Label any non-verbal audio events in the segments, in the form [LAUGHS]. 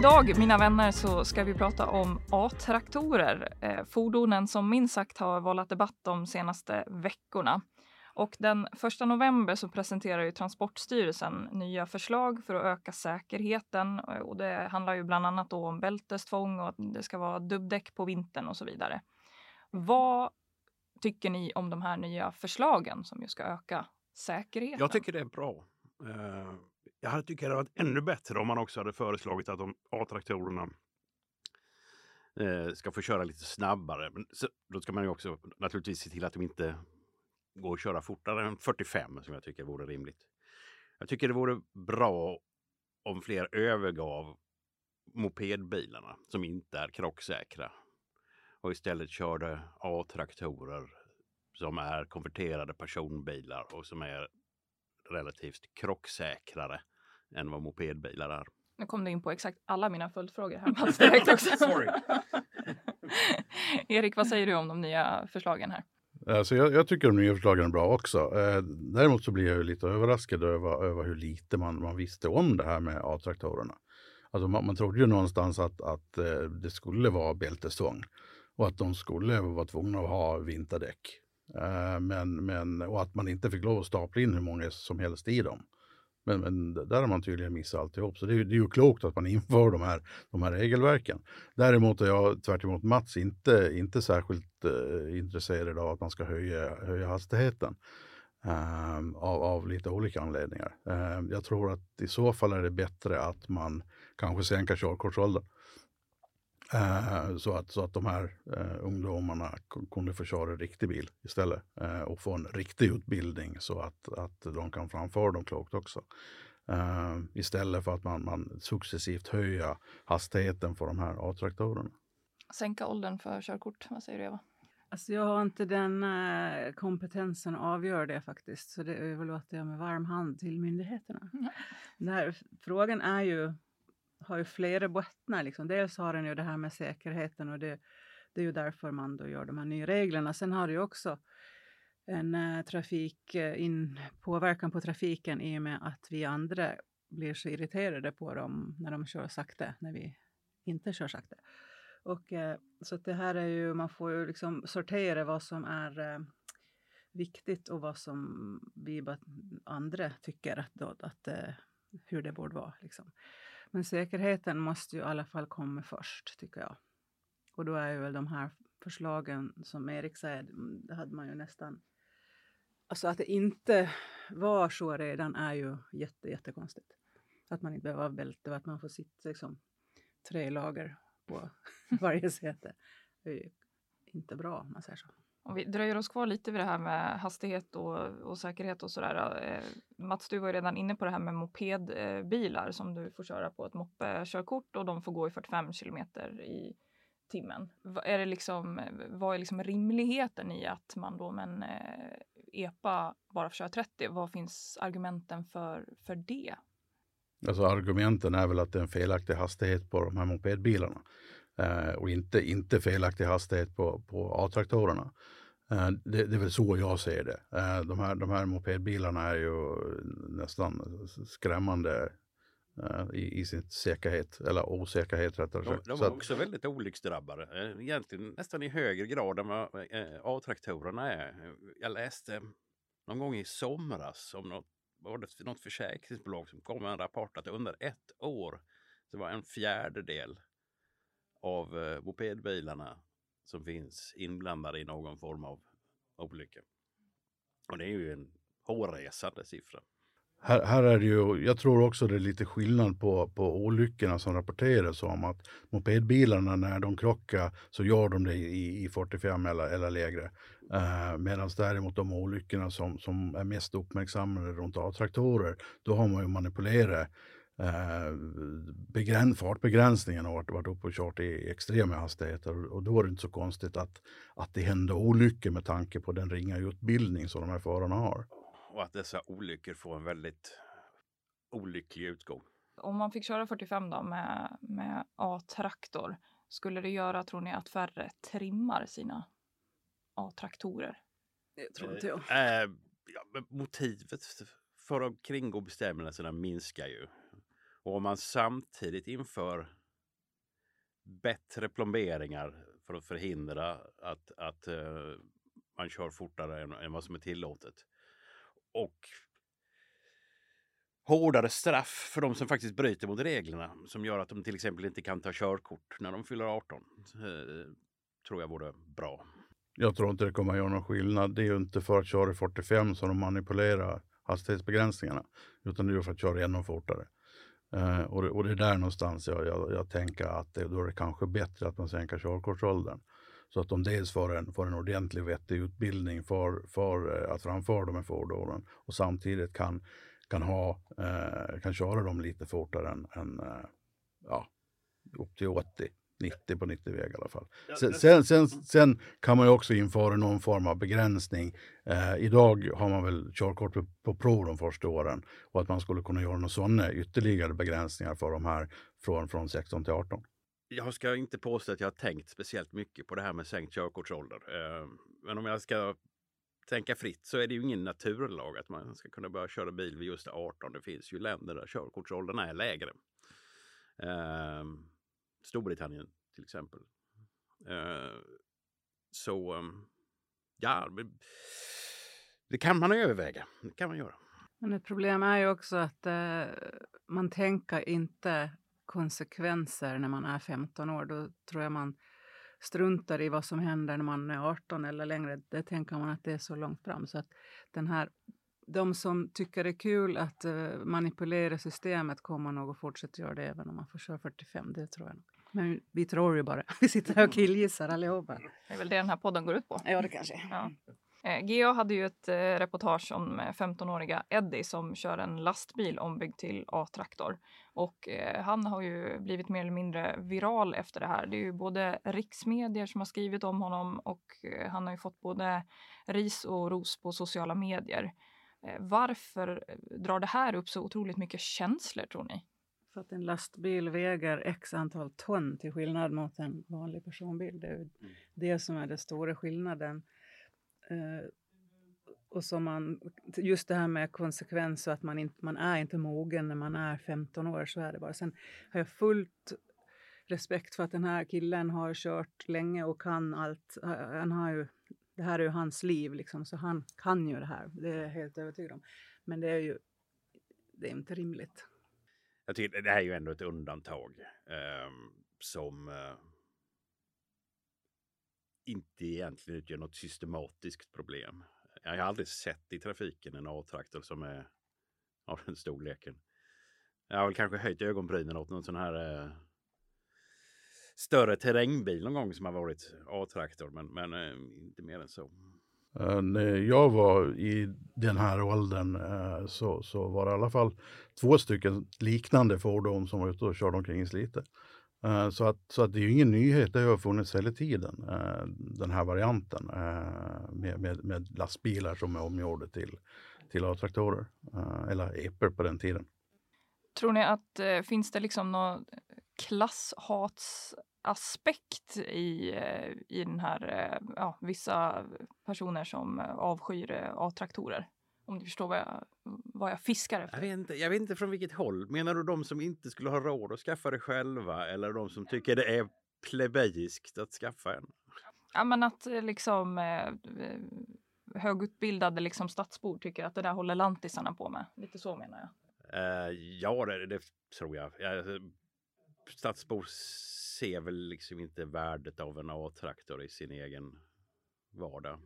Idag, mina vänner, så ska vi prata om A-traktorer. Eh, fordonen som minst sagt har vållat debatt de senaste veckorna. Och den 1 november så presenterar ju Transportstyrelsen nya förslag för att öka säkerheten. Och det handlar ju bland annat om bältestvång och att det ska vara dubbdäck på vintern och så vidare. Vad tycker ni om de här nya förslagen som ju ska öka säkerheten? Jag tycker det är bra. Jag hade tyckt det hade varit ännu bättre om man också hade föreslagit att de A-traktorerna eh, ska få köra lite snabbare. Men så, då ska man ju också naturligtvis se till att de inte går att köra fortare än 45 som jag tycker vore rimligt. Jag tycker det vore bra om fler övergav mopedbilarna som inte är krocksäkra och istället körde A-traktorer som är konverterade personbilar och som är relativt krocksäkrare än vad mopedbilar är. Nu kom du in på exakt alla mina följdfrågor här [LAUGHS] Mats direkt också. [LAUGHS] Erik, vad säger du om de nya förslagen här? Alltså jag, jag, tycker de nya förslagen är bra också. Eh, däremot så blir jag lite överraskad över, över hur lite man, man visste om det här med A-traktorerna. Alltså man, man trodde ju någonstans att, att eh, det skulle vara bältestvång och att de skulle vara tvungna att ha vinterdäck. Eh, men, men, och att man inte fick lov att stapla in hur många som helst i dem. Men, men där har man tydligen missat alltihop. Så det är, det är ju klokt att man [LAUGHS] inför de här, de här regelverken. Däremot är jag tvärt emot Mats inte, inte särskilt eh, intresserad av att man ska höja, höja hastigheten. Eh, av, av lite olika anledningar. Eh, jag tror att i så fall är det bättre att man kanske sänker körkortsåldern. Eh, så, att, så att de här uh, ungdomarna kunde få köra riktig bil istället uh, och få en riktig utbildning så att, att de kan framföra dem klokt också. istället för att man, man successivt höjer hastigheten för de här A-traktorerna. Sänka åldern för körkort, vad säger du Eva? Alltså jag har inte den kompetensen att avgöra det faktiskt, så det överlåter jag med varm hand till myndigheterna. Mm. Den här frågan är ju har ju flera bottnar. Liksom. Dels har den ju det här med säkerheten och det, det är ju därför man då gör de här nya reglerna. Sen har det ju också en uh, trafik, eh, in, påverkan på trafiken i och med att vi andra blir så irriterade på dem när de kör sakta, när vi inte kör sakta. Och, uh, så det här är ju, man får ju liksom sortera vad som är viktigt och vad som vi andra tycker att, då, att hur det borde vara. Liksom. Men säkerheten måste ju i alla fall komma först, tycker jag. Och då är ju väl de här förslagen, som Erik säger, mm, det hade man ju nästan... Alltså att det inte var så redan är ju jätte, jättekonstigt. Att man inte behöver ha bälte och att man får sitta liksom, tre lager på [LAUGHS] varje säte. Det är ju inte bra om man säger så. Om vi dröjer oss kvar lite vid det här med hastighet och, och säkerhet och sådär. Eh, Mats, du var ju redan inne på det här med mopedbilar som du får köra på ett moppekörkort och de får gå i 45 kilometer i timmen. Är det liksom, vad är liksom rimligheten i att man då med en eh, EPA bara får köra 30? Vad finns argumenten för, för det? Alltså argumenten är väl att det är en felaktig hastighet på de här mopedbilarna och inte, inte felaktig hastighet på, på A-traktorerna. Eh, det, det, är väl så jag ser det. Eh, de, här, de här mopedbilarna är ju nästan skrämmande eh, i, i sin säkerhet, eller osäkerhet rättare sagt. De, de var också väldigt olycksdrabbade, egentligen nästan i högre grad än vad A-traktorerna är. Jag läste någon gång i somras om något, var det något försäkringsbolag som kom med en rapport att under ett år så var en fjärdedel av eh, mopedbilarna som finns inblandade i någon form av olycka. Och det är ju en hårresande siffra. Här, här, är det ju, jag tror också det är lite skillnad på, på olyckorna som rapporteras om att mopedbilarna när de krockar så gör de det i, i 45 eller, eller lägre. Eh, Medan däremot de olyckorna som, som är mest uppmärksammade runt A-traktorer, då har man ju manipulerat eh, begräns, fartbegränsningen har varit, varit uppe och kört i extrema hastigheter och då är det inte så konstigt att, att det händer olyckor med tanke på den ringa utbildning som de här förarna har. Och att dessa olyckor får en väldigt olycklig utgång. Om man fick köra 45 då med, med A-traktor, skulle det göra, tror ni, att färre trimmar sina A-traktorer? Det tror inte jag. Eh, ja, motivet för att kringgå bestämmelserna minskar ju. Och om man samtidigt inför bättre plomberingar för att förhindra att, att uh, man kör fortare än, än vad som är tillåtet. Och hårdare straff för de som faktiskt bryter mot reglerna som gör att de till exempel inte kan ta körkort när de fyller 18. Eh, tror jag vore bra. Jag tror inte det kommer att göra någon skillnad. Det är ju inte för att köra i 45 som de manipulerar hastighetsbegränsningarna, utan det är för att köra ännu fortare. Eh, och, det, och det är där någonstans jag, jag, jag tänker att det, då är det kanske bättre att man sänker körkortsåldern. Så att de dels får en, får en ordentlig vettig utbildning för, för eh, att framföra de här fordonen och samtidigt kan, kan, ha, eh, kan köra dem lite fortare än, än eh, ja, upp till 80. 90 på 90-väg i alla fall. Sen, sen, sen, sen, kan man ju också införa någon form av begränsning. Eh, idag har man väl körkort på, på prov de första åren och att man skulle kunna göra några sådana ytterligare begränsningar för de här från, från 16 till 18. Jag ska inte påstå att jag har tänkt speciellt mycket på det här med sänkt körkortsålder. Eh, men om jag ska tänka fritt så är det ju ingen naturlag att man ska kunna börja köra bil vid just 18. Det finns ju länder där körkortsåldern är lägre. Eh, Storbritannien till exempel. Eh, så ehm, ja, det kan man överväga. Det kan man göra. Men ett problem är ju också att eh, man tänker inte konsekvenser när man är 15 år. Då tror jag man struntar i vad som händer när man är 18 eller längre. Det tänker man att det är så långt fram. Så att den här, de som tycker det är kul att uh, manipulera systemet kommer nog att fortsätta göra det även om man får köra 45. Det tror jag. Nog. Men vi tror ju bara. [LAUGHS] Vi sitter här och killgissar allihopa. Det är väl det den här podden går ut på. Ja, det kanske. Ja. Eh, GA hade ju ett eh, reportage om 15-åriga Eddie som kör en lastbil ombyggd till A-traktor. Och eh, han har ju blivit mer eller mindre viral efter det här. Det är ju både riksmedier som har skrivit om honom och han har ju fått både ris och ros på sociala medier. Varför drar det här upp så otroligt mycket känslor tror ni? För att en lastbil väger x antal ton till skillnad mot en vanlig personbil. Det är mm. det som är den stora skillnaden. Uh, och som man, just det här med konsekvens och att man, inte, man är inte mogen när man är 15 år, så är det bara. Sen har jag fullt respekt för att den här killen har kört länge och kan allt. Han har ju, det här är ju hans liv, liksom, så han kan ju det här. Det är jag helt övertygad om. Men det är ju det är inte rimligt. Jag tycker det här är ju ändå ett undantag eh, som eh, inte egentligen utgör något systematiskt problem. Jag har aldrig sett i trafiken en A-traktor som är av den storleken. Jag har väl kanske höjt ögonbrynen åt någon sån här eh, större terrängbil någon gång som har varit A-traktor, men, men eh, inte mer än så. Eh, när jag var i den här åldern eh, så, så var det i alla fall två stycken liknande fordon som var ute och körde omkring i Slite. Eh, så att, så att det är ju ingen nyhet, det har funnits hela tiden, den här varianten med, med, med lastbilar som är omgjorda till, till A-traktorer, eller EPER på den tiden. Tror ni att finns det liksom något klasshats aspekt i, eh, i den här, eh, ja, vissa personer som avskyr eh, A-traktorer. Om du förstår vad jag, vad jag fiskar efter. Jag vet, inte, jag vet inte från vilket håll. Menar du de som inte skulle ha råd att skaffa det själva eller de som tycker det är plebejiskt att skaffa en? Ja, men att liksom eh, högutbildade liksom stadsbor tycker att det där håller lantisarna på med. Lite så menar jag. Uh, ja, det, det, tror jag. Stadsbor ser väl liksom inte värdet av en A-traktor i sin egen vardag.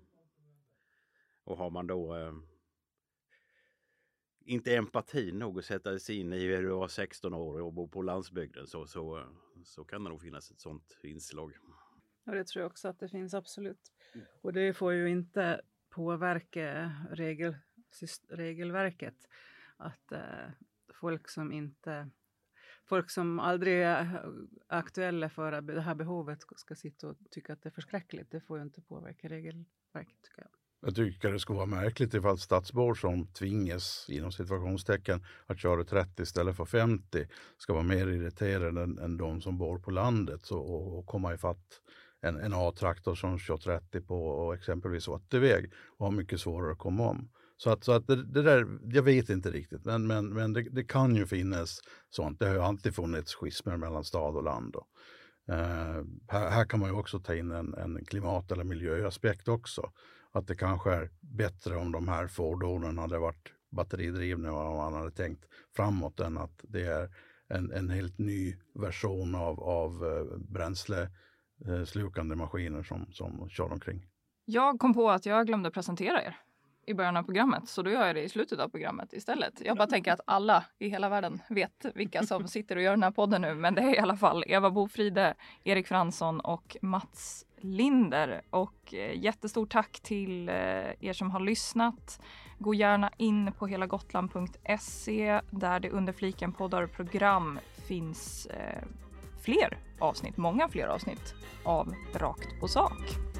Och har man då eh, inte empati nog att sätta sig in i hur du var 16 år och bor på landsbygden så, så, så kan det nog finnas ett sånt inslag. Ja, det tror jag också att det finns, absolut. Mm. Och det får ju inte påverka regel, regelverket att eh, folk som inte folk som aldrig är aktuella för det här behovet ska sitta och tycka att det är förskräckligt. Det får ju inte påverka regelverket tycker jag. Jag tycker det skulle vara märkligt ifall stadsbor som tvingas inom situationstecken att köra 30 istället för 50 ska vara mer irriterade än, än de som bor på landet så, och, och komma ifatt en, en A-traktor som kör 30 på exempelvis 80-väg och har mycket svårare att komma om. Så att, så att det, det, där, jag vet inte riktigt, men, men, men det, det, kan ju finnas sånt. Det har ju alltid funnits schismer mellan stad och land. Då. Eh, här, här, kan man ju också ta in en, en klimat eller miljöaspekt också. Att det kanske är bättre om de här fordonen hade varit batteridrivna och man hade tänkt framåt än att det är en, en helt ny version av, av eh, bränsleslukande eh, maskiner som, som kör omkring. Jag kom på att jag glömde presentera er i början av programmet så då gör jag det i slutet av programmet istället. Jag bara tänker att alla i hela världen vet vilka som [LAUGHS] sitter och gör den här podden nu men det är i alla fall Eva Bofride, Erik Fransson och Mats Linder. Och eh, jättestort tack till eh, er som har lyssnat. Gå gärna in på helagotland.se där det under fliken poddar och program finns eh, fler avsnitt, många fler avsnitt av Rakt på sak.